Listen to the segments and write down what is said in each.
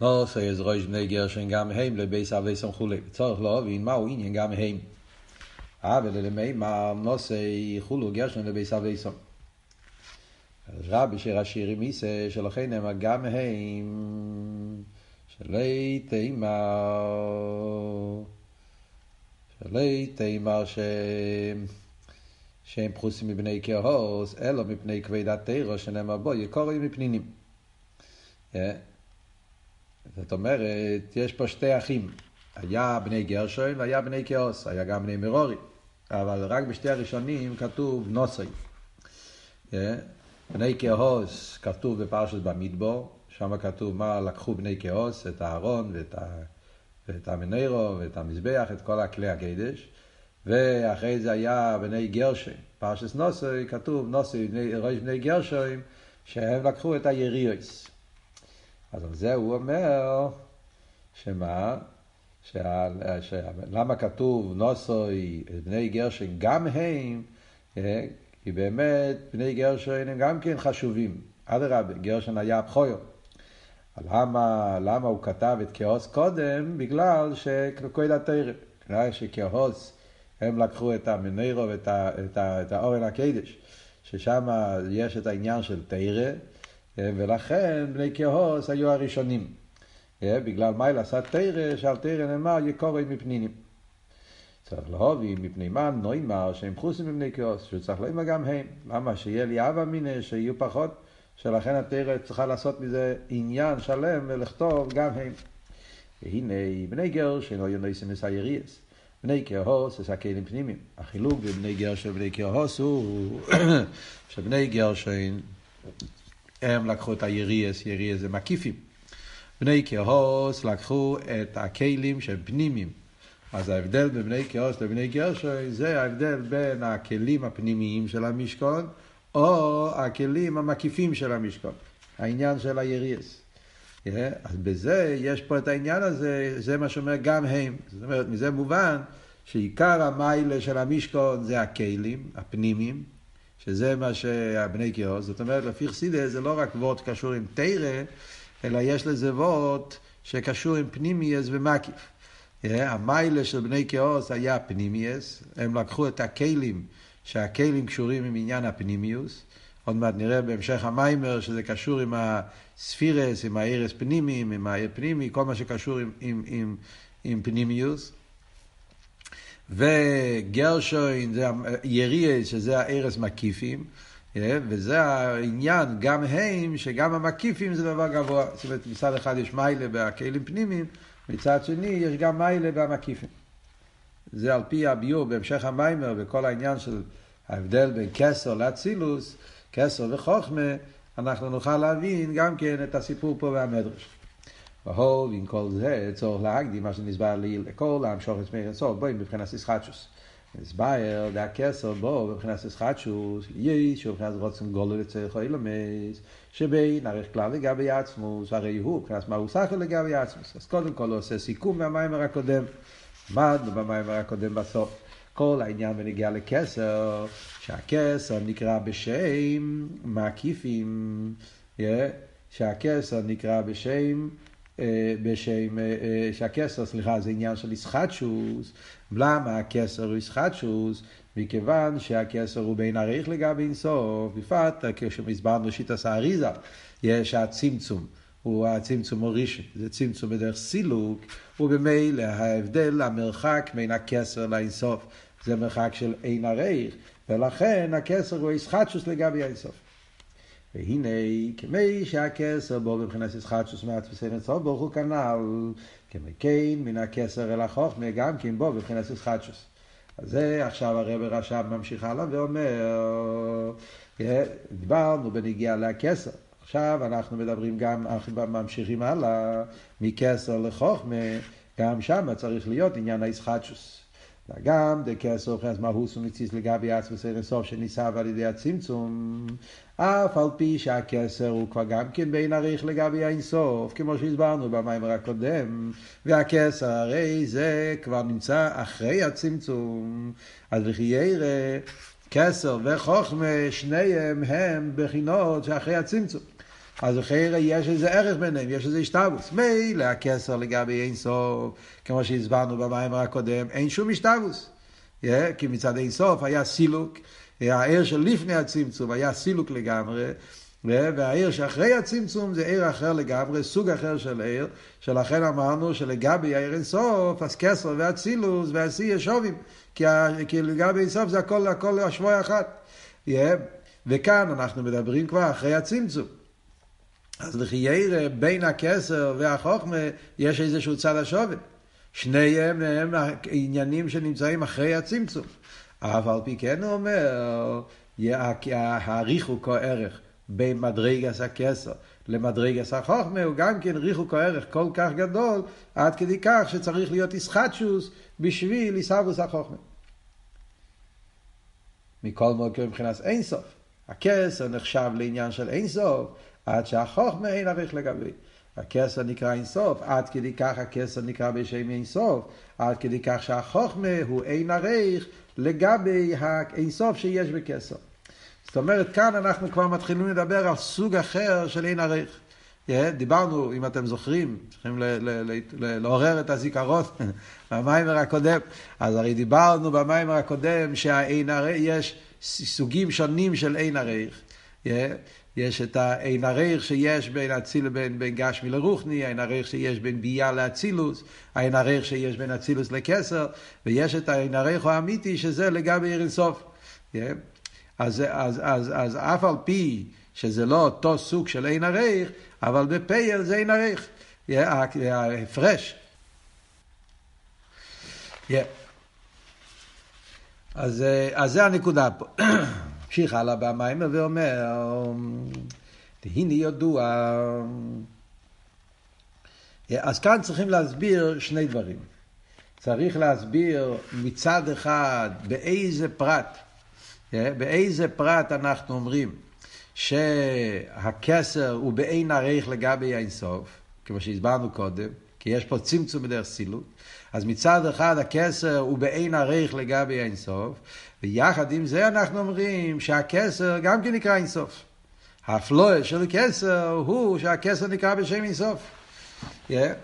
נוסו יש ראש בני גרשן גם הם לבייס אבי סמכולי. צורך להבין מהו עניין גם הם. אבל למימר נוסי חולו גרשן לבייס אבי סמכולי. רבי שיר השירים מיסה שלכן נאמר גם הם שלי תימר שלי תימר שהם שהם פרוסים מבני כהוס, אלא מפני כבדת תירו שנאמר בו יקורי מפנינים. זאת אומרת, יש פה שתי אחים. היה בני גרשון והיה בני כהוס, היה גם בני מרורי. אבל רק בשתי הראשונים כתוב נוסי. בני כהוס כתוב בפרשת במדבור, שם כתוב מה לקחו בני כהוס, את הארון ואת, ה... ואת המנרו ואת המזבח, את כל הכלי הקדש. ואחרי זה היה בני גרשון. פרשת נוסי כתוב נוסי, ראש בני גרשון, שהם לקחו את היריוס. אז על זה הוא אומר, שמה? שה, שה, למה כתוב נוסוי, בני גרשון, גם הם, אה, כי באמת בני גרשון הם גם כן חשובים. אדרבה, גרשון היה בכויו. למה, למה הוא כתב את כהוס קודם? בגלל שכוי התרא. בגלל שכהוס הם לקחו את המנירו ואת את את האורן הקדש, ששם יש את העניין של תרא, ולכן בני כהוס היו הראשונים. בגלל מיילה עשה תרא, שעל תרא נאמר יקורי מפנינים. צריך להובי מפני מה נוימר שהם חוסים מבני כהוס, שהוא צריך לומר גם הם. למה? שיהיה לי אבא מיניה, שיהיו פחות, שלכן התרא צריכה לעשות מזה עניין שלם ולכתוב גם הם. והנה בני גר שאינו יונויסים מסייריאס. בני כהוס זה הכלים פנימיים. החילוק בין בני גרשון ובני כהוס הוא שבני גרשון הם לקחו את היריאס, יריאס זה מקיפים. בני כהוס לקחו את הכלים שהם פנימיים. אז ההבדל בין בני כהוס לבני גרשון זה ההבדל בין הכלים הפנימיים של המשכון או הכלים המקיפים של המשכון. העניין של היריאס. אז בזה יש פה את העניין הזה, זה מה שאומר גם הם. זאת אומרת, מזה מובן שעיקר המעלה של המשכון זה הכלים הפנימיים, שזה מה שהבני קהת, זאת אומרת, לפי חסידות זה לא רק וורט קשור עם תרא, אלא יש לזה וורט שקשור עם פנימיות ומקיף. המעלה של בני קהת היה פנימיות, הם לקחו את הכלים, שהכלים קשורים עם עניין הפנימיות, עוד מעט נראה בהמשך המיימר שזה קשור עם הספירס, עם הארס פנימיים, עם האר פנימי, כל מה שקשור עם, עם, עם, עם פנימיוס. וגרשוין זה יריאס, שזה הארס מקיפים, וזה העניין, גם הם, שגם המקיפים זה דבר גבוה. זאת אומרת, מצד אחד יש מיילה בכלים פנימיים, מצד שני יש גם מיילה במקיפים. זה על פי הביור בהמשך המיימר, וכל העניין של ההבדל בין כסר לאצילוס, כסר וחוכמה, אנחנו נוכל להבין גם כן את הסיפור פה והמדרש. והוא, ועם כל זה, צורך להקדים מה שנסבר לי לכל המשוך את שמיר אינסוף, בואי מבחינת ישחטשוס. נסבר, דה כסר בו, מבחינת ישחטשוס, יש, מבחינת רוצים גולו לצריך אילמס, שבין ערך כלל לגבי עצמוס, הרי הוא, מבחינת מה הוא סחר לגבי עצמוס. אז קודם כל הוא עושה סיכום מהמיימר הקודם. למדנו במיימר הקודם בסוף. כל העניין בנגיעה לכסר, שהכסר נקרא בשם מקיפים, שהכסר נקרא בשם, בשם, uh, שהכסר, סליחה, זה עניין של ישחטשוס. למה הכסר הוא ישחטשוס? מכיוון שהכסר הוא בין עריך לגבי אינסוף, בפרט כשהסברנו שיטת האריזה, יש הצמצום. הוא הצמצום הראשון, זה צמצום בדרך סילוק, ובמילא ההבדל, המרחק בין הכסר לאינסוף, זה מרחק של אין עריך, ולכן הכסר הוא ישחטשוס לגבי האינסוף. והנה, כמי שהכסר בו מבחינת ישחטשוס מעצמסי אינסוף, ברוך הוא כנ"ל, כמי כן מן הכסר אל החוכמה, גם כן בו מבחינת ישחטשוס. אז זה עכשיו הרב רש"ב ממשיך הלאה ואומר, דיברנו בנגיעה לכסר. עכשיו אנחנו מדברים גם, ממשיכים הלאה, מכסר לחוכמה, גם שם צריך להיות עניין הישחטשוס. וגם דקסר מבחינת מהוס ומציץ לגבי עצמס אינסוף שניסה על ידי הצמצום, אף על פי שהכסר הוא כבר גם כן בין עריך לגבי האינסוף, כמו שהסברנו במיימר הקודם, והכסר הרי זה כבר נמצא אחרי הצמצום, אז לכי ירא, כסר וחוכמה, שניהם הם בחינות שאחרי הצמצום. אז לכן יש איזה ערך ביניהם, יש איזה השתבוס. מילא הכסר לגבי אין סוף, כמו שהסברנו במיימר הקודם, אין שום השתבוס. Yeah, כי מצד אין סוף היה סילוק, העיר של לפני הצמצום היה סילוק לגמרי, והעיר שאחרי הצמצום זה עיר אחר לגמרי, סוג אחר של עיר, שלכן אמרנו שלגבי העיר אין סוף, אז כסר והצילוס והשיא יש שובים, כי, כי לגבי אין סוף זה הכל, הכל השבוע אחת. וכאן אנחנו מדברים כבר אחרי הצמצום. אז לחיירה בין הכסר והחוכמה יש איזשהו צד השווה. שניהם הם עניינים שנמצאים אחרי הצמצום. אף על פי כן הוא אומר, הריחוק הערך בין מדרגס הכסר למדרגס החוכמה הוא גם כן ריחוק הערך כל כך גדול, עד כדי כך שצריך להיות איסחטשוס בשביל איסאבוס החוכמה. מכל מקום מבחינת אינסוף. הכסר נחשב לעניין של אינסוף, עד שהחוכמה אין עריך לגבי. הכסר נקרא אינסוף, עד כדי כך הכסר נקרא בשם אינסוף, עד כדי כך שהחוכמה הוא אין עריך לגבי האינסוף שיש בכסר. זאת אומרת, כאן אנחנו כבר מתחילים לדבר על סוג אחר של אין עריך. דיברנו, אם אתם זוכרים, צריכים לעורר את הזיכרון במיימר הקודם, אז הרי דיברנו במיימר הקודם שיש סוגים שונים של אין עריך. יש את העין הריך שיש בין אציל, בין, בין גשמי לרוחני, העין הריך שיש בין ביאה לאצילוס, העין הריך שיש בין אצילוס לקסר, ויש את העין הריך האמיתי שזה לגבי עיר אינסוף. Yeah. אז, אז, אז, אז אף על פי שזה לא אותו סוג של עין הריך, אבל בפייל זה עין הריך. Yeah, ההפרש. Yeah. אז, אז זה הנקודה פה. ממשיך הלאה במיימר ואומר, הנה ידוע. אז כאן צריכים להסביר שני דברים. צריך להסביר מצד אחד באיזה פרט, באיזה פרט אנחנו אומרים שהכסר הוא באין ערך לגבי האינסוף, כמו שהסברנו קודם, כי יש פה צמצום בדרך סילוק. אז מצד אחד הכסר הוא באין ערך לגבי האינסוף, ויחד עם זה אנחנו אומרים שהכסר גם כן נקרא אינסוף. הפלואה של כסר הוא שהכסר נקרא בשם אינסוף. Yeah. אז,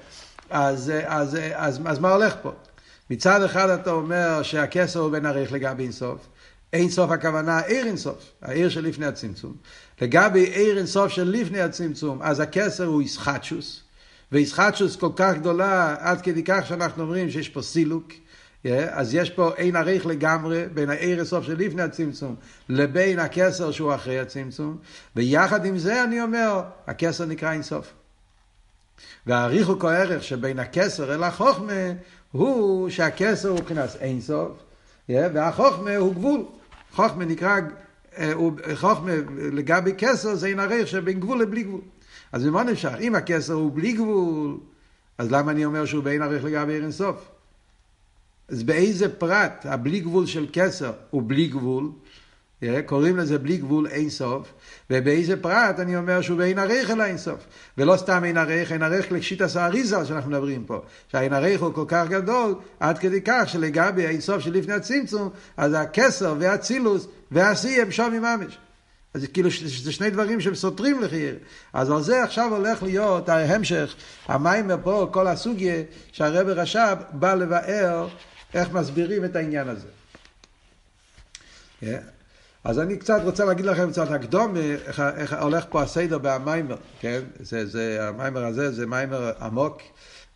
אז, אז, אז, אז מה הולך פה? מצד אחד אתה אומר שהכסר הוא בין ערך לגבי אינסוף. אינסוף הכוונה עיר אינסוף, העיר של לפני הצמצום. לגבי עיר אינסוף של לפני הצמצום, אז הכסר הוא איסחטשוס. ואיסחטשוס כל כך גדולה עד כדי כך שאנחנו אומרים שיש פה סילוק. אז יש פה אין עריך לגמרי בין העיר הסוף של לפני הצמצום לבין הכסר שהוא אחרי הצמצום, ויחד עם זה אני אומר, הכסר נקרא אינסוף. והעריך הוא כערך שבין הכסר אל החוכמה הוא שהכסר הוא מבחינת אינסוף, והחוכמה הוא גבול. חוכמה נקרא, אה, חוכמה לגבי כסר זה אין עריך שבין גבול לבלי גבול. אז ממה נמשך? אם הכסר הוא בלי גבול, אז למה אני אומר שהוא בין עריך לגבי עיר אינסוף? אז באיזה פרט הבלי גבול של כסר הוא בלי גבול, קוראים לזה בלי גבול אין סוף, ובאיזה פרט אני אומר שהוא באין ערך אל אין סוף. ולא סתם אין ערך, אין ערך לשיטס האריזה שאנחנו מדברים פה. שהאין ערך הוא כל כך גדול, עד כדי כך שלגבי האין סוף שלפני הצמצום, אז הכסר והצילוס והשיא הם שם ממש. אז כאילו זה שני דברים שהם סותרים לחייר. אז על זה עכשיו הולך להיות ההמשך, המיימר פה, כל הסוגיה שהרב רש"ב בא לבאר איך מסבירים את העניין הזה. Yeah. אז אני קצת רוצה להגיד לכם קצת הקדום, איך, איך הולך פה הסדר במיימר, כן? זה, זה, המיימר הזה זה מיימר עמוק,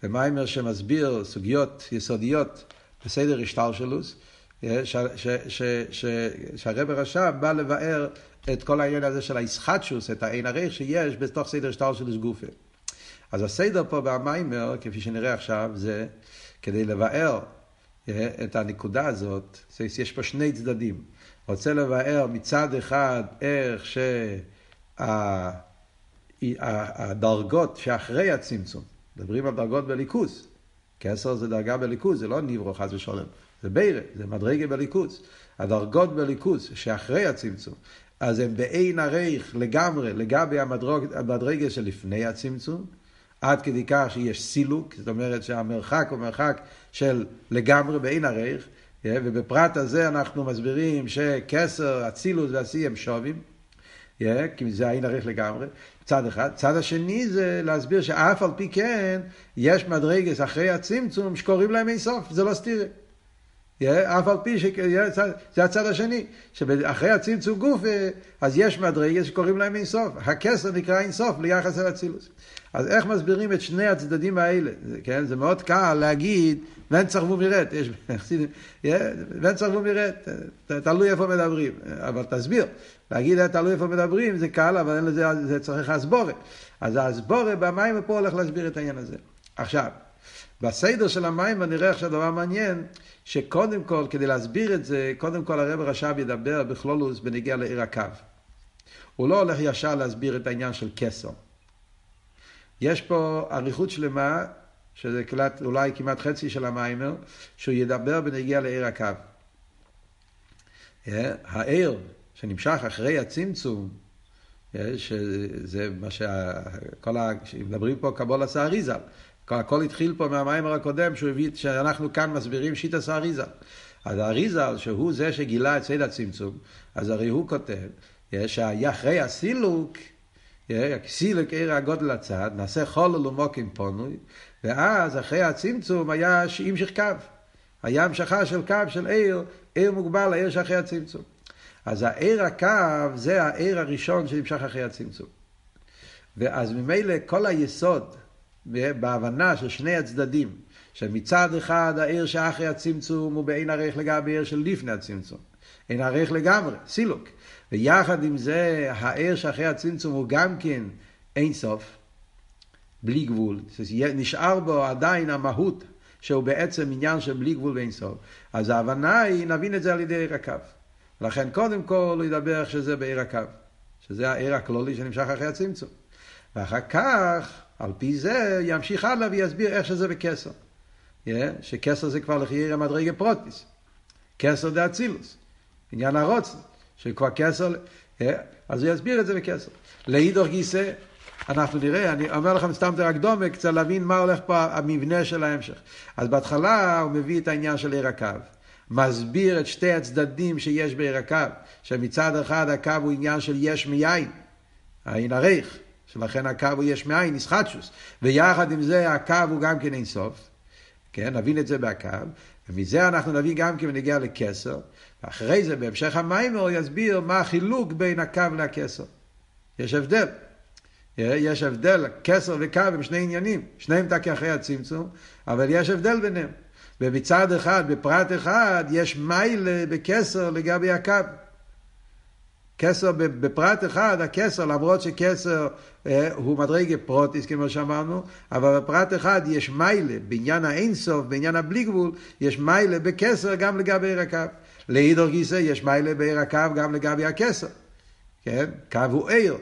זה מיימר שמסביר סוגיות יסודיות בסדר השטלשלוס, שהרב רש"ב בא לבאר את כל העניין הזה של הישחטשוס, את העין הריך שיש בתוך סדר השטלשלוס גופה. אז הסדר פה במיימר, כפי שנראה עכשיו, זה כדי לבאר אה, את הנקודה הזאת, יש פה שני צדדים. רוצה לבאר מצד אחד איך שהדרגות שאחרי הצמצום, מדברים על דרגות בליכוז, כסר זה דרגה בליכוז, זה לא ניברו חס ושלום, זה בירה, זה מדרגה בליכוז. הדרגות בליכוז שאחרי הצמצום, אז הם באין עריך לגמרי לגבי המדרגה שלפני הצמצום, עד כדי כך שיש סילוק, זאת אומרת שהמרחק הוא מרחק של לגמרי באין עריך, ובפרט הזה אנחנו מסבירים שכסר, אצילוס והשיא הם שווים, Yeah, כי זה העין ערך לגמרי, צד אחד. צד השני זה להסביר שאף על פי כן, יש מדרגס אחרי הצמצום שקוראים להם אין סוף, זה לא סתירה. אף על פי ש... זה הצד השני, שאחרי הצמצום גוף, אז יש מדרגס שקוראים להם אין סוף. הכסר נקרא אין סוף ליחס אל אצילוס. אז איך מסבירים את שני הצדדים האלה? כן, זה מאוד קל להגיד, ואין צרבו יש ואין צרבו מרד, תלוי איפה מדברים, אבל תסביר. להגיד תלוי איפה מדברים זה קל, אבל אין לזה, זה צריך הסבורת. אז הסבורת במים פה הולך להסביר את העניין הזה. עכשיו, בסדר של המים נראה עכשיו דבר מעניין, שקודם כל, כדי להסביר את זה, קודם כל הרב רש"ב ידבר בכלולוס בנגיע לעיר הקו. הוא לא הולך ישר להסביר את העניין של כסר. יש פה אריכות שלמה, שזה כלת, אולי כמעט חצי של המיימר, שהוא ידבר בנגיע לעיר הקו. אה, העיר שנמשך אחרי הצמצום, אה, שזה מה שכל ה... מדברים פה קבול סאריזל. הכל התחיל פה מהמיימר הקודם, שהוא הביא, שאנחנו כאן מסבירים שיטה סאריזל. אז האריזל, שהוא זה שגילה את סדר הצמצום, אז הרי הוא כותב, אה, שהיה אחרי הסילוק, סילק עיר הגודל הצד, נעשה חולל ומוקים פונוי, ואז אחרי הצמצום היה המשך קו. היה המשכה של קו של עיר, עיר מוגבל לעיר שאחרי הצמצום. אז העיר הקו זה העיר הראשון שנמשך אחרי הצמצום. ואז ממילא כל היסוד בהבנה של שני הצדדים, שמצד אחד העיר שאחרי הצמצום הוא בעין ערך לגבי עיר של לפני הצמצום. אין ערך לגמרי, סילוק. ויחד עם זה, הער שאחרי הצמצום הוא גם כן אין סוף, בלי גבול. נשאר בו עדיין המהות, שהוא בעצם עניין של בלי גבול ואין סוף. אז ההבנה היא, נבין את זה על ידי עיר הקו. לכן קודם כל הוא ידבר שזה בעיר הקו, שזה העיר הכלולי שנמשך אחרי הצמצום. ואחר כך, על פי זה, ימשיך הלאה ויסביר איך שזה בכסר. Yeah, שכסר זה כבר לחייר מדרגה פרוטיס. כסר דה אצילוס. עניין הרוצן. שכבר כסר, אה, אז הוא יסביר את זה בכסר. לאידוך גיסא, אנחנו נראה, אני אומר לכם סתם את הקדומה, קצת להבין מה הולך פה המבנה של ההמשך. אז בהתחלה הוא מביא את העניין של עיר הקו. מסביר את שתי הצדדים שיש בעיר הקו, שמצד אחד הקו הוא עניין של יש מיין, העין הריך, שלכן הקו הוא יש מאין, נסחטשוס, ויחד עם זה הקו הוא גם כן אינסוף, כן, נבין את זה בהקו, ומזה אנחנו נבין גם כן ונגיע לכסר, ואחרי זה בהמשך המיימר יסביר מה החילוק בין הקו לכסר. יש הבדל. יש הבדל, כסר וקו הם שני עניינים, שניהם תקי אחרי הצמצום, אבל יש הבדל ביניהם. ומצד אחד, בפרט אחד, יש מיילה בכסר לגבי הקו. כסר בפרט אחד, הכסר, למרות שכסר אה, הוא מדרגה פרוטיס, כמו שאמרנו, אבל בפרט אחד יש מיילה, בעניין האינסוף, בעניין הבלי גבול, יש מיילה בכסר גם לגבי עיר הקו. לאידור גיסא יש מיילה בעיר הקו גם לגבי הכסר. כן? קו הוא עיר,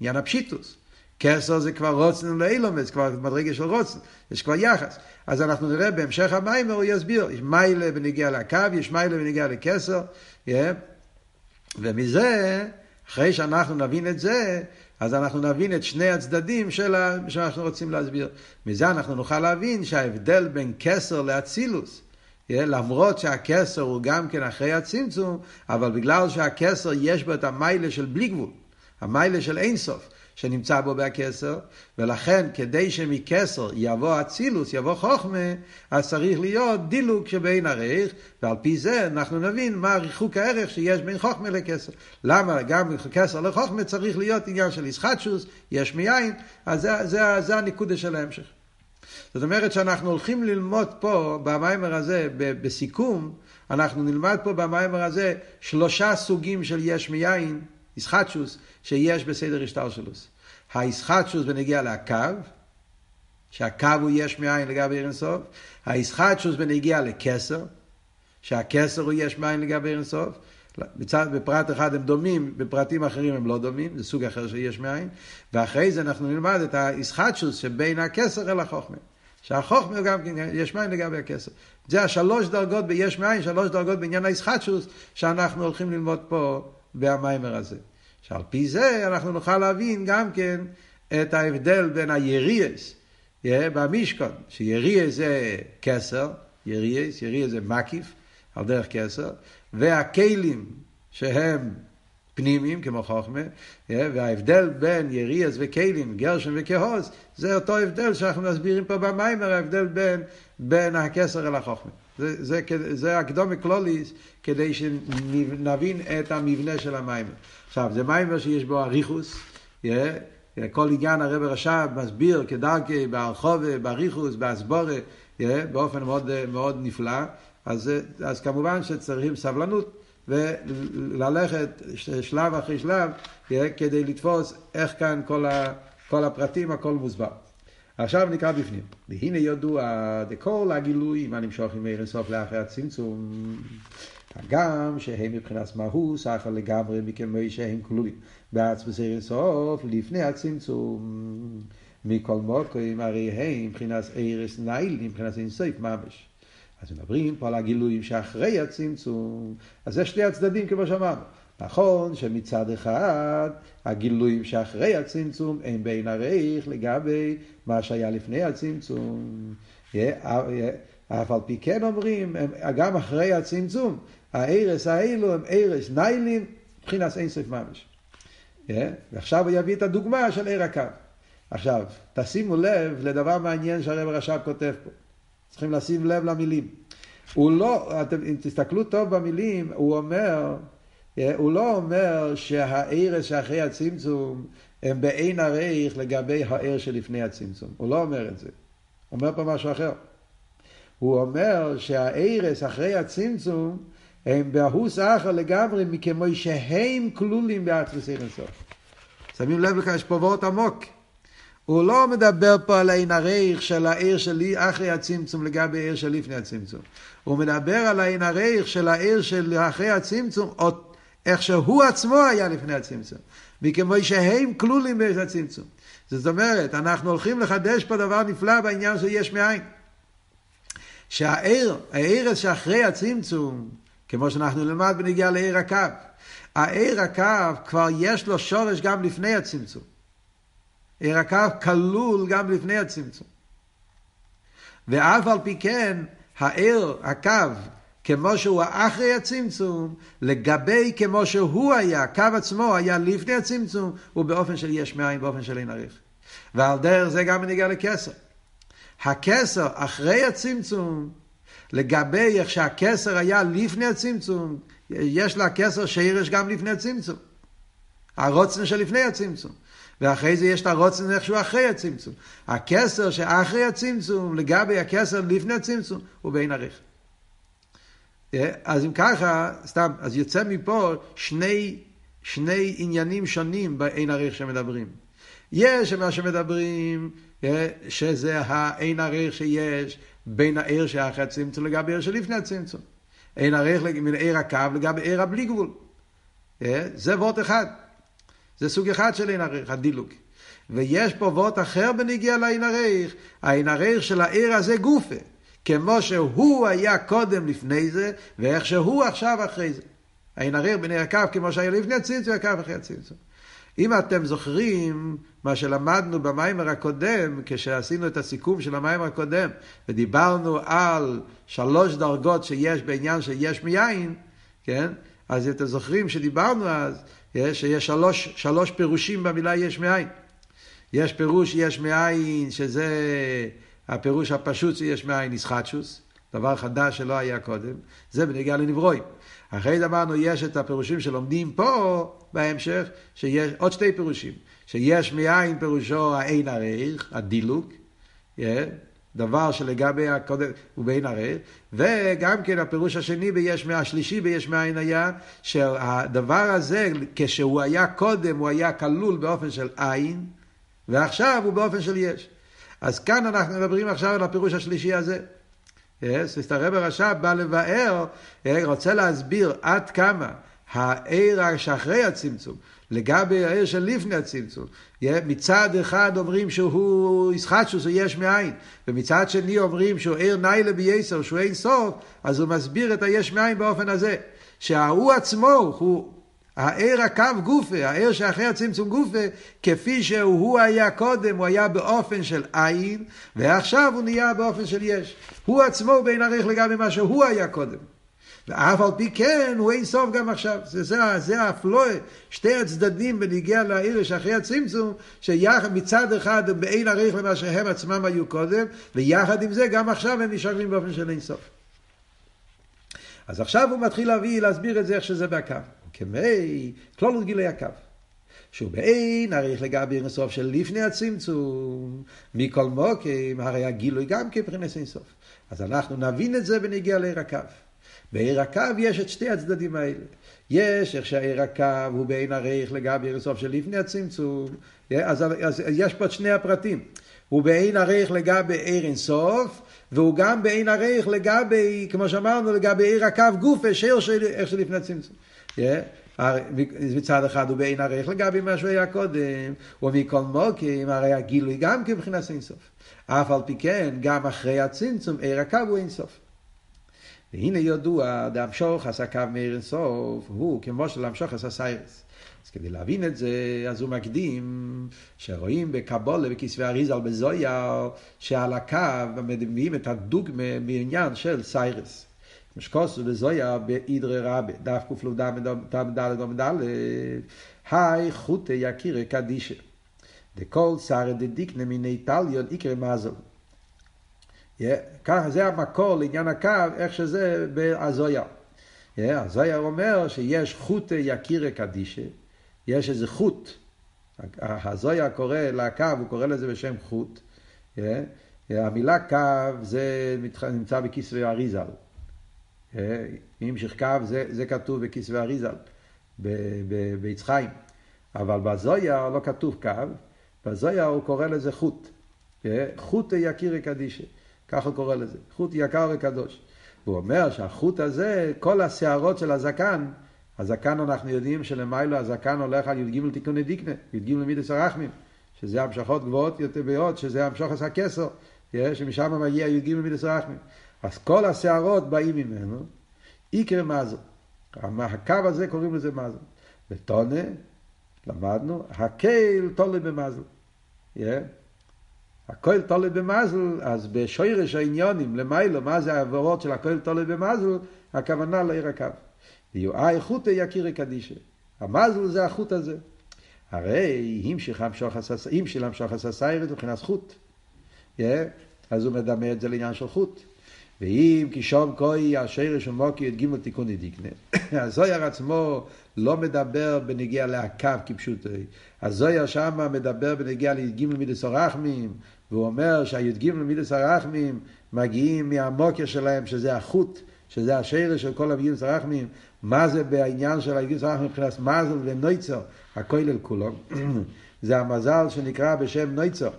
עניין הפשיטוס. כסר זה כבר רוצן לאילומס, כבר מדרגה של רוצן, יש כבר יחס. אז אנחנו נראה בהמשך המים, הוא יסביר, יש מיילה בנגיע לקו, יש מיילה בנגיע לכסר, yeah. ומזה, אחרי שאנחנו נבין את זה, אז אנחנו נבין את שני הצדדים של. שאנחנו רוצים להסביר. מזה אנחנו נוכל להבין שההבדל בין כסר לאצילוס, למרות שהכסר הוא גם כן אחרי הצמצום, אבל בגלל שהכסר יש בו את המיילה של בלי גבול, המיילה של אינסוף, שנמצא בו בהכסר, ולכן כדי שמכסר יבוא אצילוס, יבוא חוכמה, אז צריך להיות דילוג שבין הריח, ועל פי זה אנחנו נבין מה ריחוק הערך שיש בין חוכמה לכסר. למה גם כסר לחוכמה צריך להיות עניין של ישחטשוס, יש מיין, אז זה, זה, זה הנקודה של ההמשך. זאת אומרת שאנחנו הולכים ללמוד פה, במיימר הזה, בסיכום, אנחנו נלמד פה במיימר הזה שלושה סוגים של יש מיין, ישחטשוס, שיש בסדר השטלשלוס. הישחטשוס בנגיע לקו, שהקו הוא יש מאין לגבי אירנסוף, הישחטשוס בנגיע לכסר, שהכסר הוא יש מאין לגבי אירנסוף, בצד, בפרט אחד הם דומים, בפרטים אחרים הם לא דומים, זה סוג אחר של יש מאין, ואחרי זה אנחנו נלמד את הישחטשוס שבין הכסר אל החוכמה. שהחוכמה גם כן יש מאין לגבי הכסר. זה השלוש דרגות ביש מאין, שלוש דרגות בעניין הישחטשוס, שאנחנו הולכים ללמוד פה במיימר הזה. שעל פי זה אנחנו נוכל להבין גם כן את ההבדל בין היריאס במשכון, שיריאס זה כסר, יריאס, יריאס זה מקיף, על דרך כסר, והכלים שהם פנימיים כמו חוכמה, וההבדל בין יריאס וכלים, גרשם וכהוז, זה אותו הבדל שאנחנו מסבירים פה במיימר, ההבדל בין, בין הכסר אל החוכמה. זה, זה, זה הקדומה קלוליס כדי שנבין את המבנה של המיימר. עכשיו, זה מיימר שיש בו אריכוס, כל עניין הרב רש"ב מסביר כדרכי בהרחובה, באריכוס, באסבורה, באופן מאוד, מאוד נפלא, אז, אז כמובן שצריכים סבלנות. וללכת שלב אחרי שלב כדי לתפוס איך כאן כל, ה, כל הפרטים, הכל מוסבר. עכשיו נקרא בפנים. והנה ידוע דכל הגילויים הנמשוך עם ערן סוף לאחרי הצמצום, הגם שהם מבחינת מהות סחר לגמרי מכמו שהם כלולים בעצמס ערן סוף לפני הצמצום. מכל מוקרים הרי הם מבחינת ערס נייל, מבחינת אינסוף ממש. אז מדברים פה על הגילויים שאחרי הצמצום, אז יש שני הצדדים כמו שאמרנו. נכון שמצד אחד הגילויים שאחרי הצמצום הם בין הרייך לגבי מה שהיה לפני הצמצום. אף על פי כן אומרים, גם אחרי הצמצום, הארס האלו הם ארס ניילים מבחינת אין סוף ממש. ועכשיו הוא יביא את הדוגמה של עיר הקו. עכשיו, תשימו לב לדבר מעניין שהרב רש"ב כותב פה. צריכים לשים לב למילים. הוא לא, אתם, אם תסתכלו טוב במילים, הוא אומר, הוא לא אומר שהערס שאחרי הצמצום הם בעין הרייך לגבי הער שלפני הצמצום. הוא לא אומר את זה. הוא אומר פה משהו אחר. הוא אומר שהערס אחרי הצמצום הם בהוס אחר לגמרי מכמו שהם כלולים בארץ אינסוף. שמים לב לכך, יש פה וורט עמוק. הוא לא מדבר פה על העין הרייך של העיר שלי אחרי הצמצום לגבי העיר של לפני הצמצום. הוא מדבר על העין הרייך של העיר של אחרי הצמצום, או איך שהוא עצמו היה לפני הצמצום. מכמו שהם כלולים באיזה הצמצום. זאת אומרת, אנחנו הולכים לחדש פה דבר נפלא בעניין של יש מאין. שהעיר, העיר שאחרי הצמצום, כמו שאנחנו נלמד בנגיעה לעיר הקו, העיר הקו כבר יש לו שורש גם לפני הצמצום. עיר הקו כלול גם לפני הצמצום. ואף על פי כן, העיר, הקו, כמו שהוא אחרי הצמצום, לגבי כמו שהוא היה, הקו עצמו היה לפני הצמצום, הוא באופן של יש מאין, באופן של אין עריך. ועל דרך זה גם נגיע לכסר. הכסר אחרי הצמצום, לגבי איך שהכסר היה לפני הצמצום, יש לה כסר שירש גם לפני הצמצום. הרוצן שלפני הצמצום. ואחרי זה יש את הרוצן איכשהו אחרי הצמצום. הכסר שאחרי הצמצום, לגבי הכסר לפני הצמצום, הוא בין עריך. אה, אז אם ככה, סתם, אז יוצא מפה שני, שני עניינים שונים באין עריך שמדברים. יש מה שמדברים, אה, שזה האין עריך שיש בין העיר שאחרי הצמצום לגבי העיר שלפני הצמצום. אין עריך מן עיר הקו לגבי עיר הבלי גבול. אה, זה וורט אחד. זה סוג אחד של עין עריך, הדילוג. ויש פה וורט אחר בניגיע לעין עריך, העין עריך של העיר הזה גופה. כמו שהוא היה קודם לפני זה, ואיך שהוא עכשיו אחרי זה. העין עריך בני הקו כמו שהיה לפני הצמצום, הקו אחרי הצמצום. אם אתם זוכרים מה שלמדנו במיימר הקודם, כשעשינו את הסיכום של המיימר הקודם, ודיברנו על שלוש דרגות שיש בעניין של יש מיין, כן? אז אתם זוכרים שדיברנו אז שיש שלוש, שלוש פירושים במילה יש מאין. יש פירוש יש מאין, שזה הפירוש הפשוט שיש מאין ישחטשוס, דבר חדש שלא היה קודם, זה בנגיעה לנברואים. אחרי זה אמרנו, יש את הפירושים שלומדים פה בהמשך, שיש עוד שתי פירושים, שיש מאין פירושו האין הרייך, הדילוג, yeah, דבר שלגבי הקודם הוא בין הרי, וגם כן הפירוש השני ביש מאין, השלישי ביש מאין היה, שהדבר הזה, כשהוא היה קודם, הוא היה כלול באופן של עין, ועכשיו הוא באופן של יש. אז כאן אנחנו מדברים עכשיו על הפירוש השלישי הזה. אז הרב הרש"ב בא לבאר, רוצה להסביר עד כמה העיר שאחרי הצמצום, לגבי העיר של לפני הצמצום. מצד אחד אומרים שהוא ישחטשוס, הוא יש מאין, ומצד שני אומרים שהוא עיר ניילה בייסר, שהוא אין סוף, אז הוא מסביר את היש מאין באופן הזה. שההוא עצמו הוא העיר הקו גופה, העיר שאחרי הצמצום גופה, כפי שהוא היה קודם, הוא היה באופן של עין, ועכשיו הוא נהיה באופן של יש. הוא עצמו בין עריך לגבי מה שהוא היה קודם. ואף על פי כן הוא אין סוף גם עכשיו. זה, זה, זה הפלואה, שתי הצדדים בניגיע לעיר שאחרי הצמצום, שיחד מצד אחד הם באין עריך למה שהם עצמם היו קודם, ויחד עם זה גם עכשיו הם נשארים באופן של אין סוף. אז עכשיו הוא מתחיל להביא, להסביר את זה איך שזה בהקו. כמי כלולות גילוי הקו. שהוא באין עריך לגבי אינסוף של לפני הצמצום, מכל מוקים, הרי הגילוי גם כבחינת אינסוף. אז אנחנו נבין את זה ונגיע לעיר הקו. בעיר הקו יש את שתי הצדדים האלה. יש איך שהעיר הקו הוא בעין עריך לגבי אינסוף של לפני הצמצום, אז, אז, אז יש פה את שני הפרטים. הוא בעין עריך לגבי עיר אינסוף, והוא גם בעין עריך לגבי, כמו שאמרנו, לגבי עיר הקו גופה, שיר של איך שלפני הצמצום. מצד אחד הוא בעין עריך לגבי מה שהוא היה קודם, ומכל מוקים הרי הגילוי גם כבחינת אינסוף. אף על פי כן, גם אחרי הצמצום, עיר הקו הוא אינסוף. והנה ידוע, דאמשוך עשה קו מאיר אינסוף, הוא כמו שלהמשוך עשה סיירס. אז כדי להבין את זה, אז הוא מקדים שרואים בקבולה, בכסבי אריזל, בזויה, שעל הקו מביאים את הדוגמה מעניין של סיירס. משקוסו בזויה באידרי רבה, דף קל"ד עמ"ד, היי חוטי יקירי קדישה. דכל שרה דדיקנה מיני טליון איקרי מזל. ככה זה המקור לעניין הקו, איך שזה בהזויה. הזויה אומר שיש חוטי יקירי קדישה, יש איזה חוט. הזויה קורא לקו, הוא קורא לזה בשם חוט. המילה קו זה נמצא בכסבי אריזל. המשיך קו, זה, זה כתוב בכסבי אריזל, בעץ חיים. אבל בזויה לא כתוב קו, בזויה הוא קורא לזה חוט. חוט יקירי קדישה, ככה הוא קורא לזה, חוט יקר וקדוש. הוא אומר שהחוט הזה, כל השערות של הזקן, הזקן אנחנו יודעים שלמיילו הזקן הולך על י"ג תיקוני דיקנה, י"ג מידס הרחמים, שזה המשכות גבוהות יותר ביוד, שזה המשוך עשה כסר, שמשם מגיע י"ג מידס הרחמים. אז כל השערות באים ממנו, איקר מזל. הקו הזה קוראים לזה מזל. וטונה, למדנו, הקהל תולה במזל. Yeah. הכל תולה במזל, אז בשוירש העניונים, למיילו, מה זה העברות של הכל תולה במזל, הכוונה לעיר הקו. ויואי חוטה יקירי קדישה. המזל זה החוט הזה. הרי המשיך המשוך הססיירת מבחינת חוט. Yeah. אז הוא מדמה את זה לעניין של חוט. ואם כי שום כוי השרש ומוקי את גימל תיקון דיקנה. הזויר עצמו לא מדבר בנגיע לעקב כפשוטו. הזויר שמה מדבר בנגיע לגימל מידס הרחמים, והוא אומר שהי"ג מידס הרחמים מגיעים מהמוקר שלהם, שזה החוט, שזה השרש של כל הגימל הרחמים. מה זה בעניין של הגימל הרחמים מבחינת מזל ונויצר, הכולל כולו. זה המזל שנקרא בשם נויצר.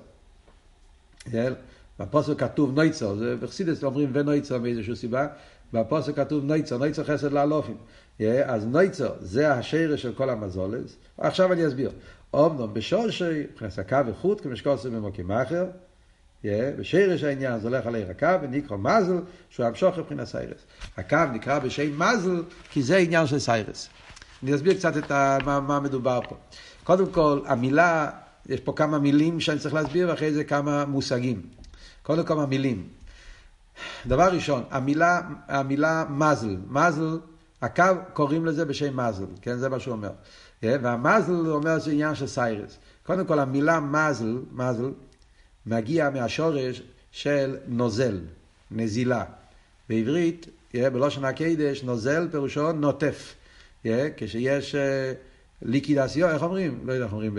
בפוסק כתוב נויצר, זה בחסידס אומרים ונויצר מאיזושהי סיבה, בפוסק כתוב נויצר, נויצר חסד לאלופים. אז נויצר זה השרש של כל המזולס. עכשיו אני אסביר. אומנם בשורשי, מבחינת הקו וחוט, כמשקוסם במוקים אחר, בשורש העניין זה הולך על אור הקו, ונקרא מזל, שהוא המשכה מבחינת שערות. הקו נקרא בשם מזל, כי זה עניין של שערות. אני אסביר קצת את מה, מה מדובר פה. קודם כל, המילה, יש פה כמה מילים שאני צריך להסביר, ואחרי זה כמה מושגים. קודם כל המילים. דבר ראשון, המילה, המילה מזל, מזל, הקו קוראים לזה בשם מזל, כן, זה מה שהוא אומר. והמזל אומר שזה עניין של שערות. קודם כל המילה מזל, מזל, מגיע מהשורש של נוזל, נזילה. בעברית, בלושן הקדש, נוזל פירושו נוטף. כשיש ליקידסיו, איך אומרים? לא יודע איך אומרים.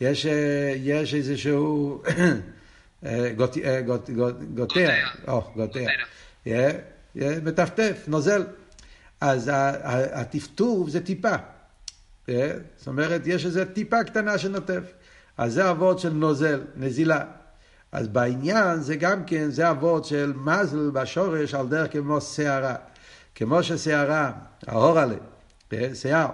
יש, יש איזשהו... גוטע, גוטע, מטפטף, נוזל. אז הטפטוף זה טיפה. זאת אומרת, יש איזו טיפה קטנה שנוטף. אז זה אבות של נוזל, נזילה. אז בעניין זה גם כן, זה אבות של מזל בשורש על דרך כמו שערה. כמו ששערה, האור עליה, שיער.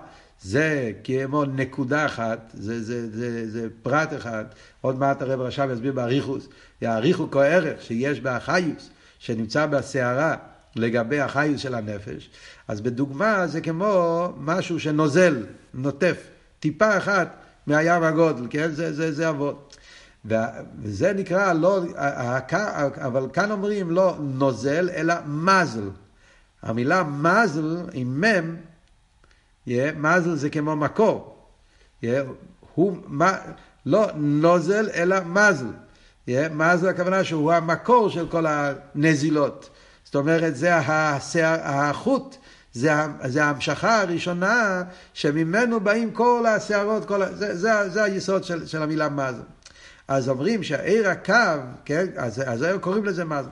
זה כמו נקודה אחת, זה, זה, זה, זה פרט אחד. עוד מעט הרב רש"ב יסביר באריכוס. יעריכו כערך שיש באחיוס, שנמצא בסערה לגבי החיוס של הנפש. אז בדוגמה זה כמו משהו שנוזל, נוטף, טיפה אחת מהים הגודל, כן? זה, זה, זה אבות. וזה נקרא לא, אבל כאן אומרים לא נוזל, אלא מזל. המילה מזל עם מם, yeah, מזל זה כמו מקור. Yeah, הוא, מה, לא נוזל, אלא מזל. Yeah, מזל הכוונה שהוא המקור של כל הנזילות. זאת אומרת, זה השיער, החוט, זה, זה ההמשכה הראשונה שממנו באים כל השערות, כל, זה, זה, זה היסוד של, של המילה מזל. אז אומרים שהעיר הקו, כן, אז, אז היום קוראים לזה מזל.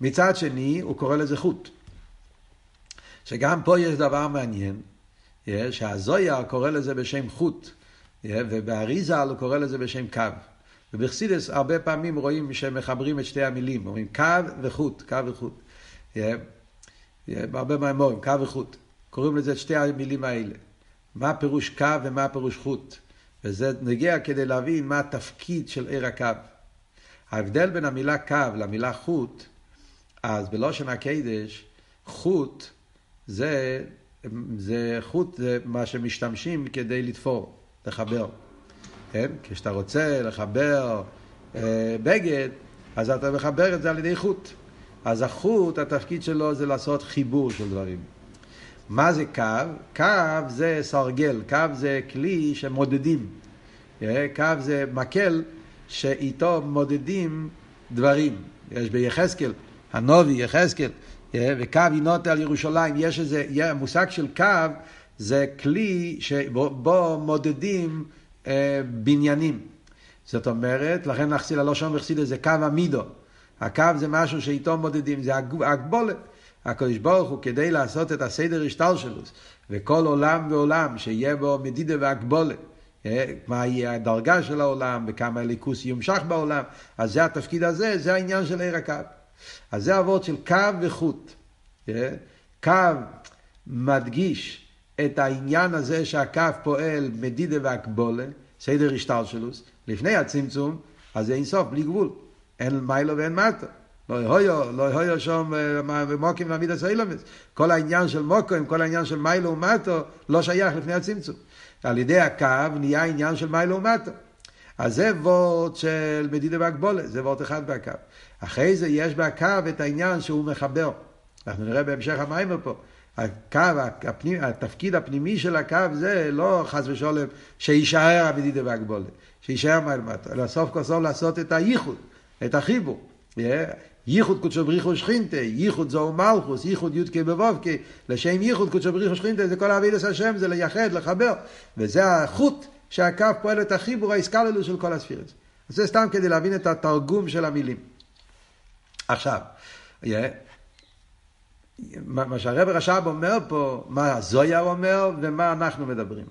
מצד שני, הוא קורא לזה חוט. שגם פה יש דבר מעניין, שהזויר קורא לזה בשם חוט, ובאריזל הוא קורא לזה בשם קו. ובחסידס הרבה פעמים רואים שמחברים את שתי המילים, אומרים קו וחוט, קו וחוט. בהרבה מהמורים, קו וחוט. קוראים לזה את שתי המילים האלה. מה פירוש קו ומה פירוש חוט. וזה נגיע כדי להבין מה התפקיד של עיר הקו. ההבדל בין המילה קו למילה חוט, אז בלושן הקדש, חוט זה, זה חוט זה מה שמשתמשים כדי לתפור, לחבר. כן? כשאתה רוצה לחבר אה, בגד, אז אתה מחבר את זה על ידי חוט. אז החוט, התפקיד שלו זה לעשות חיבור של דברים. מה זה קו? קו זה סרגל, קו זה כלי שמודדים. אה, קו זה מקל שאיתו מודדים דברים. יש ביחזקאל, הנובי, יחזקאל, וקו ינוטה על ירושלים, יש איזה, המושג של קו זה כלי שבו מודדים אה, בניינים. זאת אומרת, לכן נחסיל הלושון וחסידה זה קו המידו. הקו זה משהו שאיתו מודדים, זה הגבולת. הקדוש ברוך הוא כדי לעשות את הסדר השטר שלו, וכל עולם ועולם שיהיה בו מדידה והגבולת. אה, מה יהיה הדרגה של העולם, וכמה הליכוס יומשך בעולם, אז זה התפקיד הזה, זה העניין של עיר הקו. אז זה אבות של קו וחוט. אה, קו מדגיש את העניין הזה שהקו פועל מדידה והקבולה, סדר השטלשלוס, לפני הצמצום, אז זה אינסוף, בלי גבול. אין מיילו ואין מטה. לא יהיו, לא יהיו שם אה, מוקים ועמיד הסיילומס. כל העניין של מוקים, כל העניין של מיילו ומטו, לא שייך לפני הצמצום. על ידי הקו נהיה עניין של מיילו ומטו. אז זה וורט של מדידה והגבולה, זה וורט אחד בקו. אחרי זה יש בקו את העניין שהוא מחבר. אנחנו נראה בהמשך המיימר פה. הקו, הפנימ, התפקיד הפנימי של הקו זה לא חס ושלום שיישאר המדידה והגבולה, שיישאר מעל מטה, אלא סוף כל סוף לעשות את הייחוד, את החיבור. ייחוד קודשו בריחו שכינתה, ייחוד זו מלכוס, ייחוד יודקי בבובקי, לשם ייחוד קודשו בריחו שכינתה, זה כל אבידס השם, זה לייחד, לחבר, וזה החוט שהקו פועל את החיבור האיסקללו של כל הספירס. זה סתם כדי להבין את התרגום של המילים. עכשיו, מה שהרב רש"ב אומר פה, מה הזויה אומר ומה אנחנו מדברים.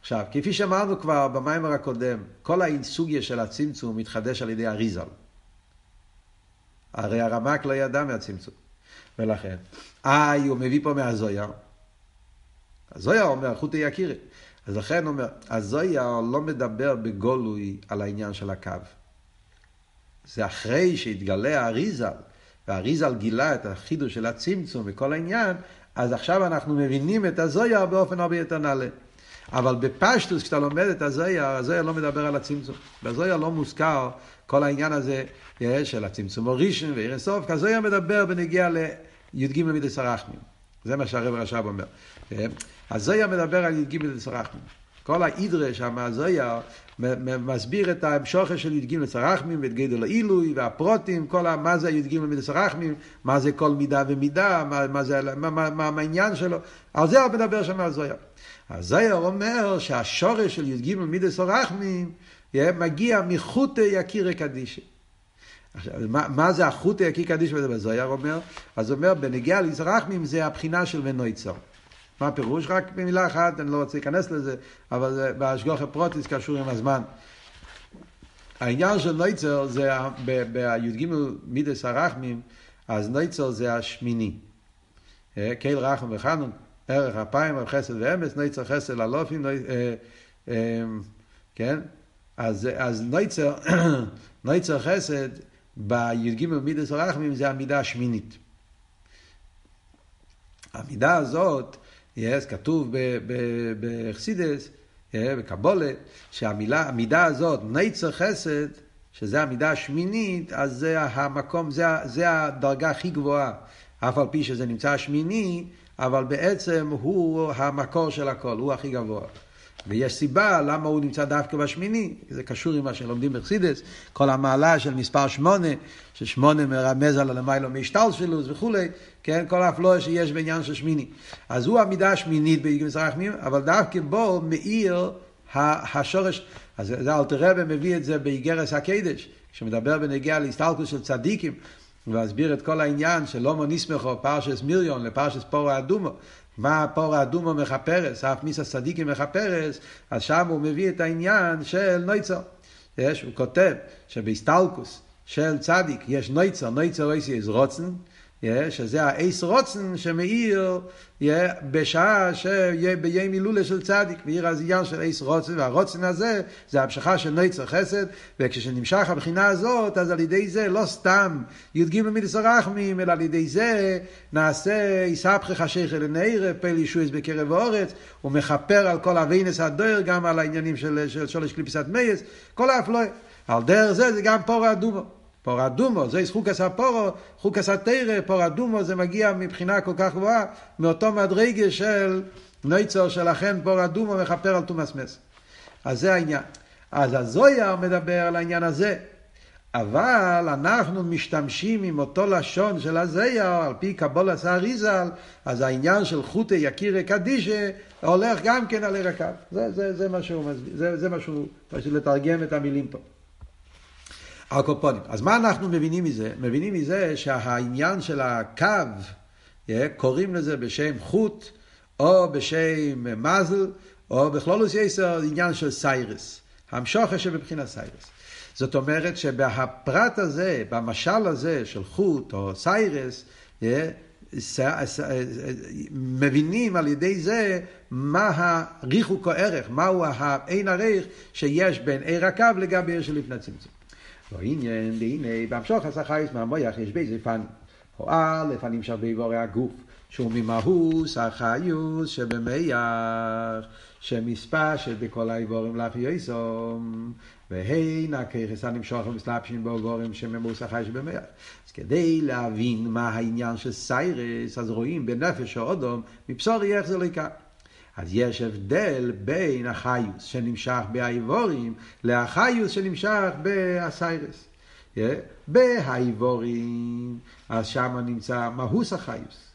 עכשיו, כפי שאמרנו כבר במיימר הקודם, כל האינסוגיה של הצמצום מתחדש על ידי אריזל. הרי הרמק לא ידע מהצמצום. ולכן, איי, הוא מביא פה מהזויה. הזויה אומר, חוטי יקירי. אז לכן הוא אומר, הזויה לא מדבר בגולוי על העניין של הקו. זה אחרי שהתגלה האריזל, והאריזל גילה את החידוש של הצמצום וכל העניין, אז עכשיו אנחנו מבינים את הזויה באופן הרבה יותר נעלה. אבל בפשטוס, כשאתה לומד את הזויה, הזויה לא מדבר על הצמצום. בזויה לא מוזכר כל העניין הזה אה, של הצמצום הראשון ועיר הסוף, כי הזויה מדבר בנגיע לי"ג מידס הרחמים. זה מה שהרב רש"ב אומר. אה, הזויה מדבר על י"ג מידס הרחמים. כל האידרה שם, הזויה, מסביר את ההמשוכה של י"ג לצרחמים ואת גדל העילוי והפרוטים, כל ה, מה זה י"ג לצרחמים, מה זה כל מידה ומידה, מה, מה, זה, מה, מה, מה העניין שלו, על זה הוא מדבר שם הזויה. הזויה אומר שהשורש של י"ג מידס הרחמים מגיע מחוטי יקירי קדישי. עכשיו, מה, מה זה החוטי יקיר קדישי בזויה אומר? אז הוא אומר, בנגיעה ליזרחמים זה הבחינה של ונויצר. מה הפירוש? רק במילה אחת, אני לא רוצה להיכנס לזה, אבל בהשגוח הפרוטיס קשור עם הזמן. העניין של נויצר זה בי"ג מידס הרחמים, אז נויצר זה השמיני. אה, קהיל רחם וחנון, ערך אפיים, חסד ואמס, נויצר חסד אלופים, אה, אה, כן? אז, אז נויצר, נויצר חסד בי"ג מידס הרחמים זה המידה השמינית. המידה הזאת yes, כתוב בחסידס, בקבולה, שהמילה, המידה הזאת, ניצר חסד, שזה המידה השמינית, אז זה המקום, זה, זה הדרגה הכי גבוהה. אף על פי שזה נמצא שמיני, אבל בעצם הוא המקור של הכל, הוא הכי גבוה. ויש סיבה למה הוא נמצא דווקא בשמיני, זה קשור עם מה שלומדים בחסידס, כל המעלה של מספר שמונה, ששמונה מרמז על הלמיילו מהשתלשלוס וכולי, כן, כל האפלואה שיש בעניין של שמיני. אז הוא המידה השמינית באיגמס הרחמים, אבל דווקא בו מאיר השורש, אז זה אלתר רבי מביא את זה באיגרס הקדש, כשמדבר בנגיע להסתלקוס של צדיקים, ומסביר את כל העניין של לא מוניסמכו פרשס מיליון לפרשס פורו אדומו, מה פור האדומו מכפרס, אף מיסה צדיקים מכפרס, אז שם הוא מביא את העניין של נויצר. יש, הוא כותב שבהסטלקוס של צדיק יש נויצר, נויצר איסי איז רוצן, שזה האיס רוצן שמאיר בשעה שיהיה ביום הילולה של צדיק, מאיר הזיין של איס רוצן, והרוצן הזה זה המשכה של נויצר חסד, וכשנמשך הבחינה הזאת, אז על ידי זה לא סתם י"ג מידס הרחמים, אלא על ידי זה נעשה יסבכי חשיך אל נעיר, פל ישועס בקרב האורץ, הוא מכפר על כל אביינס הדויר, גם על העניינים של, שולש קליפיסת מייס, כל האפלואה. על דרך זה זה גם פור האדומו. פור אדומו, זה חוקס הפורו, חוקס התרא, פור אדומו זה מגיע מבחינה כל כך גבוהה, מאותו מדרגה של נויצור שלכן פור אדומו מכפר על תומאס מס. אז זה העניין. אז הזויר מדבר על העניין הזה. אבל אנחנו משתמשים עם אותו לשון של הזייר, על פי קבול עשה אריזל, אז העניין של חוטי יקירי קדישה הולך גם כן על הרקב. זה, זה, זה מה שהוא מסביר, זה, זה מה שהוא, פשוט לתרגם את המילים פה. הקופונים. אז מה אנחנו מבינים מזה? מבינים מזה שהעניין של הקו, קוראים לזה בשם חוט, או בשם מזל, או בכלולוס יסר, עניין של סיירס. המשוכה שבבחינת סיירס. זאת אומרת שבפרט הזה, במשל הזה של חוט או סיירס, מבינים על ידי זה מה הריחוק או ערך, מהו האין ערך שיש בין עיר הקו לגבי עיר שלפני צמצום. לא עניין, והנה, בהמשוך הסחייס מהמויח יש פן. או א', הנמשך באיבורי הגוף, שהוא ממהוס החיוס שבמייח, שמספשת בכל האיבורים לאחי יסום, והן הככס הנמשוך ומסלבשים באיבורים שממוס החי שבמייח. אז כדי להבין מה העניין של סיירס, אז רואים בנפש או אודום, מבשורי איך זה לא יקרה. אז יש הבדל בין החיוס שנמשך באיבורים להחיוס שנמשך באסיירס. Yeah. באיברים, אז שם נמצא מהות החיות.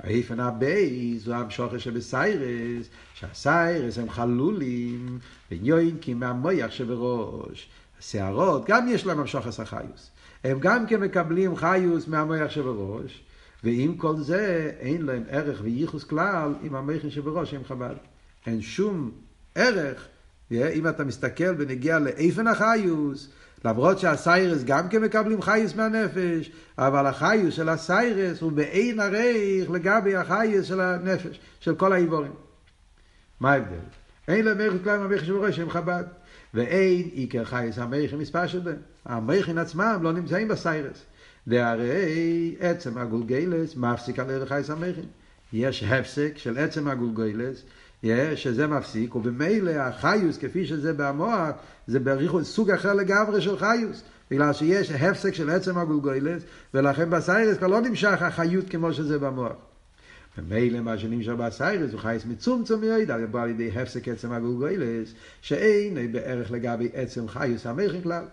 האופן הבית הוא ההמשכה שבשערות, שהשערות הם חלולים, ויונקים מהמוח שבראש. השערות, גם יש להם המשכת החיות. הם גם כן מקבלים חיות מהמוח שבראש, ועם כל זה אין להם ערך וייחוס כלל עם המוחין שבראש הם חב"ד. אין שום ערך, אם אתה מסתכל ונגיע לאיפן החיוס, למרות שהסיירס גם כן מקבלים חייס מהנפש, אבל החיוס של הסיירס הוא באין ערך לגבי החייס של הנפש, של כל האיבורים. מה ההבדל? אין להם ערך כלל עם המכין שבראש הם חב"ד. ואין עיקר חייס המכין מספר שלהם. המכין עצמם לא נמצאים בסיירס. והרי עצם הגולגלס מפסיק על ערך המכין. יש הפסק של עצם הגולגלס, שזה מפסיק, ובמילא החיוס כפי שזה במוח, זה בריחו, סוג אחר לגמרי של חיוס. בגלל שיש הפסק של עצם הגולגלס, ולכן בסיירס כבר לא נמשך החיות כמו שזה במוח. ומילא מה שנמשך בסיירס הוא חייס מצומצם מידע, בא על ידי הפסק עצם הגולגלס, שאין בערך לגבי עצם חיוס המכין כלל.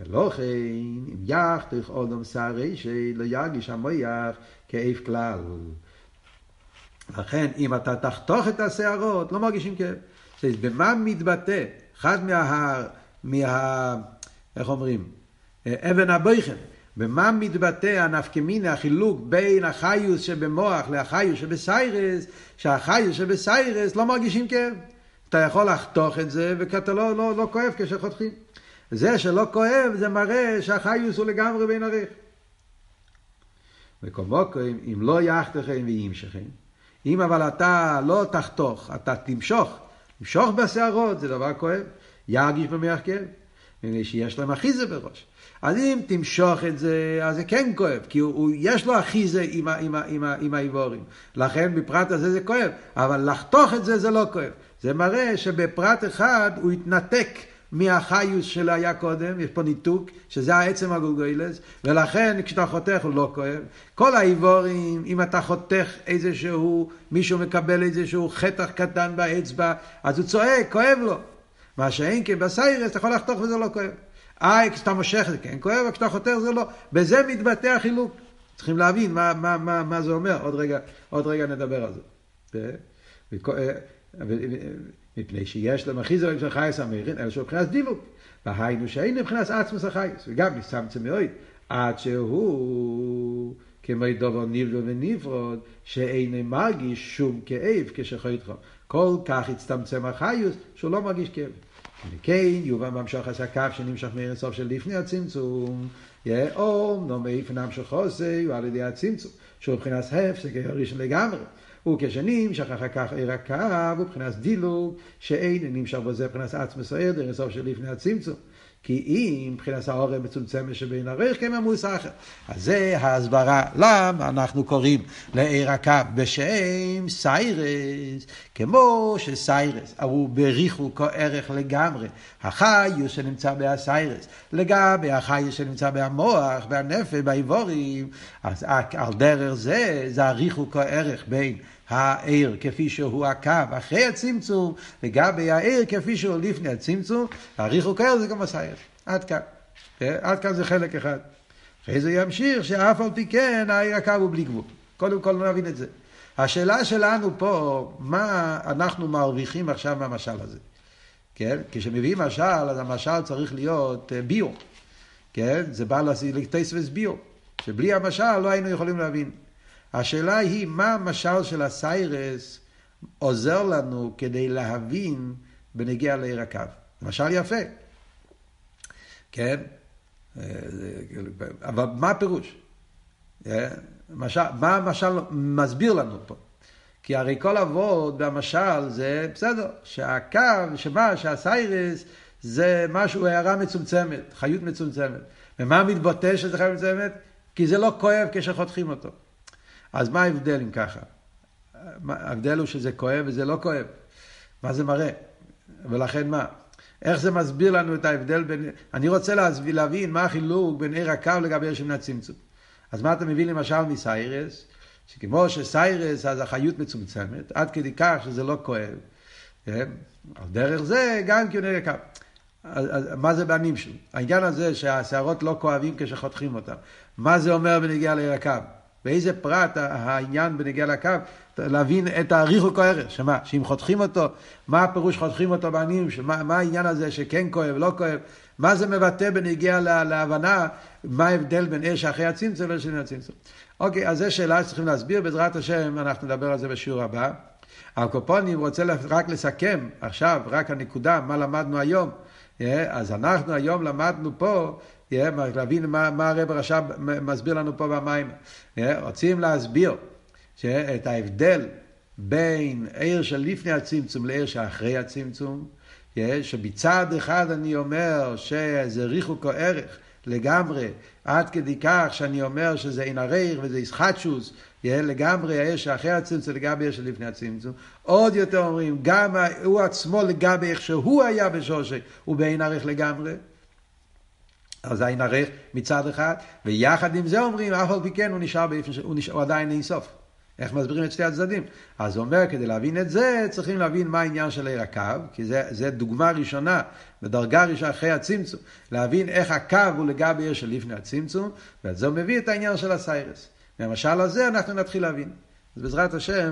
ולכן, אם יחתך אודם שערי שלא ירגיש המויח כאב כלל. לכן, אם אתה תחתוך את השערות, לא מרגישים כאב. במה מתבטא? אחד מה... מה... איך אומרים? אבן הבויכן. במה מתבטא הנפקמיני, החילוק בין החיוס שבמוח לחיוס שבסיירס, שהחיוס שבסיירס לא מרגישים כאב. אתה יכול לחתוך את זה, ואתה לא, לא, לא כואב כשחותכים. זה שלא כואב, זה מראה שהחיוס הוא לגמרי בין ערך. וכמובן, אם לא יחתכם וימשכם, אם אבל אתה לא תחתוך, אתה תמשוך, תמשוך בשערות, זה דבר כואב. ירגיש במח כאב, מפני שיש להם אחיזה בראש. אז אם תמשוך את זה, אז זה כן כואב, כי הוא, הוא, יש לו אחיזה עם, עם, עם, עם האיבורים. לכן בפרט הזה זה כואב, אבל לחתוך את זה זה לא כואב. זה מראה שבפרט אחד הוא התנתק מהחיוס שלו היה קודם, יש פה ניתוק, שזה העצם הגולגוילס, ולכן כשאתה חותך הוא לא כואב. כל האיבורים, אם אתה חותך איזשהו, מישהו מקבל איזשהו חתך קטן באצבע, אז הוא צועק, כואב לו. מה שאין כן בסיירס, אתה יכול לחתוך וזה לא כואב. איי, כשאתה מושך זה כן כואב, וכשאתה חותך זה לא. בזה מתבטא החילוק. צריכים להבין מה, מה, מה, מה זה אומר, עוד רגע, עוד רגע נדבר על זה. מפני שיש למחיזר של חייס המאירין, אלא שהוא מבחינת דילוג. והיינו שאין מבחינת עצמוס החייס, וגם מצמצם מאוד, עד שהוא כמו דובר נבדל ונפרוד, שאין מרגיש שום כאב כשחויתכם. כל כך הצטמצם החיוס, שהוא לא מרגיש כאב. וכן יובא במשוך הקו שנמשך מאינסוף של לפני הצמצום, או נו מאיפה נמשך חוסי, הוא על ידי הצמצום, שהוא מבחינת הפסק הראשון לגמרי. וכשנים שכח כך עיר הקו, ובחינת דילוג, שאין נמשך בזה מבחינת עצמס העיר, דרך סוף של לפני הצמצום. כי אם מבחינת האור המצומצמת שבין הריח כן עמוס אחר. אז זה ההסברה למה אנחנו קוראים לעיר הקו בשם סיירס, כמו שסיירס הוא בריחו כערך לגמרי. החיוס שנמצא בהסיירס, לגבי החיוס שנמצא במוח, בנפש, באיבורים, אז על דרך זה, זה הריחו כערך בין העיר כפי שהוא הקו אחרי הצמצום, לגבי העיר כפי שהוא לפני הצמצום, הריחוק העיר זה גם הסייר. עד כאן. אה, עד כאן זה חלק אחד. אחרי זה ימשיך שאף על פי כן העיר הקו הוא בלי גבול. קודם כל נבין את זה. השאלה שלנו פה, מה אנחנו מרוויחים עכשיו מהמשל הזה? כן? כשמביאים משל, אז המשל צריך להיות אה, ביו. כן? זה בא לטייס ביו. שבלי המשל לא היינו יכולים להבין. השאלה היא, מה המשל של הסיירס עוזר לנו כדי להבין בנגיע לעיר הקו? משל יפה, כן? אבל מה הפירוש? משל, מה המשל מסביר לנו פה? כי הרי כל אבות במשל זה בסדר, שהקו, שמה, שהסיירס זה משהו, הערה מצומצמת, חיות מצומצמת. ומה מתבטא שזה חיות מצומצמת? כי זה לא כואב כשחותכים אותו. אז מה ההבדל אם ככה? ההבדל הוא שזה כואב וזה לא כואב. מה זה מראה? ולכן מה? איך זה מסביר לנו את ההבדל בין... אני רוצה להסביר, להבין מה החילוק בין עיר הקו לגבי עיר שמנה צמצום. אז מה אתה מבין למשל מסיירס? שכמו שסיירס אז החיות מצומצמת, עד כדי כך שזה לא כואב. כן? על דרך זה גם כן עיר הקו. אז, אז, מה זה בנים שלו? העניין הזה שהשערות לא כואבים כשחותכים אותם. מה זה אומר בנגיעה לעיר? באיזה פרט העניין בנגיע לקו, להבין את הריחוק הערך, שמה, שאם חותכים אותו, מה הפירוש חותכים אותו בעניים, שמה, מה העניין הזה שכן כואב, לא כואב, מה זה מבטא בנגיע לה, להבנה, מה ההבדל בין אש אחרי הצמצום לפני הצמצום. אוקיי, אז זו שאלה שצריכים להסביר, בעזרת השם אנחנו נדבר על זה בשיעור הבא. הקופונים רוצה רק לסכם עכשיו, רק הנקודה, מה למדנו היום. אז אנחנו היום למדנו פה להבין מה, מה הרב רש"ב מסביר לנו פה במים. רוצים להסביר את ההבדל בין עיר של לפני הצמצום לעיר שאחרי הצמצום, שבצד אחד אני אומר שזה ריחוק או ערך לגמרי, עד כדי כך שאני אומר שזה אין הרייך וזה ישחטשוס, לגמרי העיר שאחרי הצמצום לגבי העיר שלפני הצמצום. עוד יותר אומרים, גם הוא עצמו לגבי איך שהוא היה בשושי, הוא בעין ערך לגמרי. אז העין ערך מצד אחד, ויחד עם זה אומרים, אף על פי כן הוא נשאר באיפה, שהוא נשאר, הוא עדיין אין סוף. איך מסבירים את שתי הצדדים? אז הוא אומר, כדי להבין את זה, צריכים להבין מה העניין של עיר הקו, כי זה, זה דוגמה ראשונה, בדרגה ראשונה אחרי הצמצום, להבין איך הקו הוא לגבי עיר שלפני הצמצום, זה הוא מביא את העניין של הסיירס. מהמשל הזה אנחנו נתחיל להבין. אז בעזרת השם,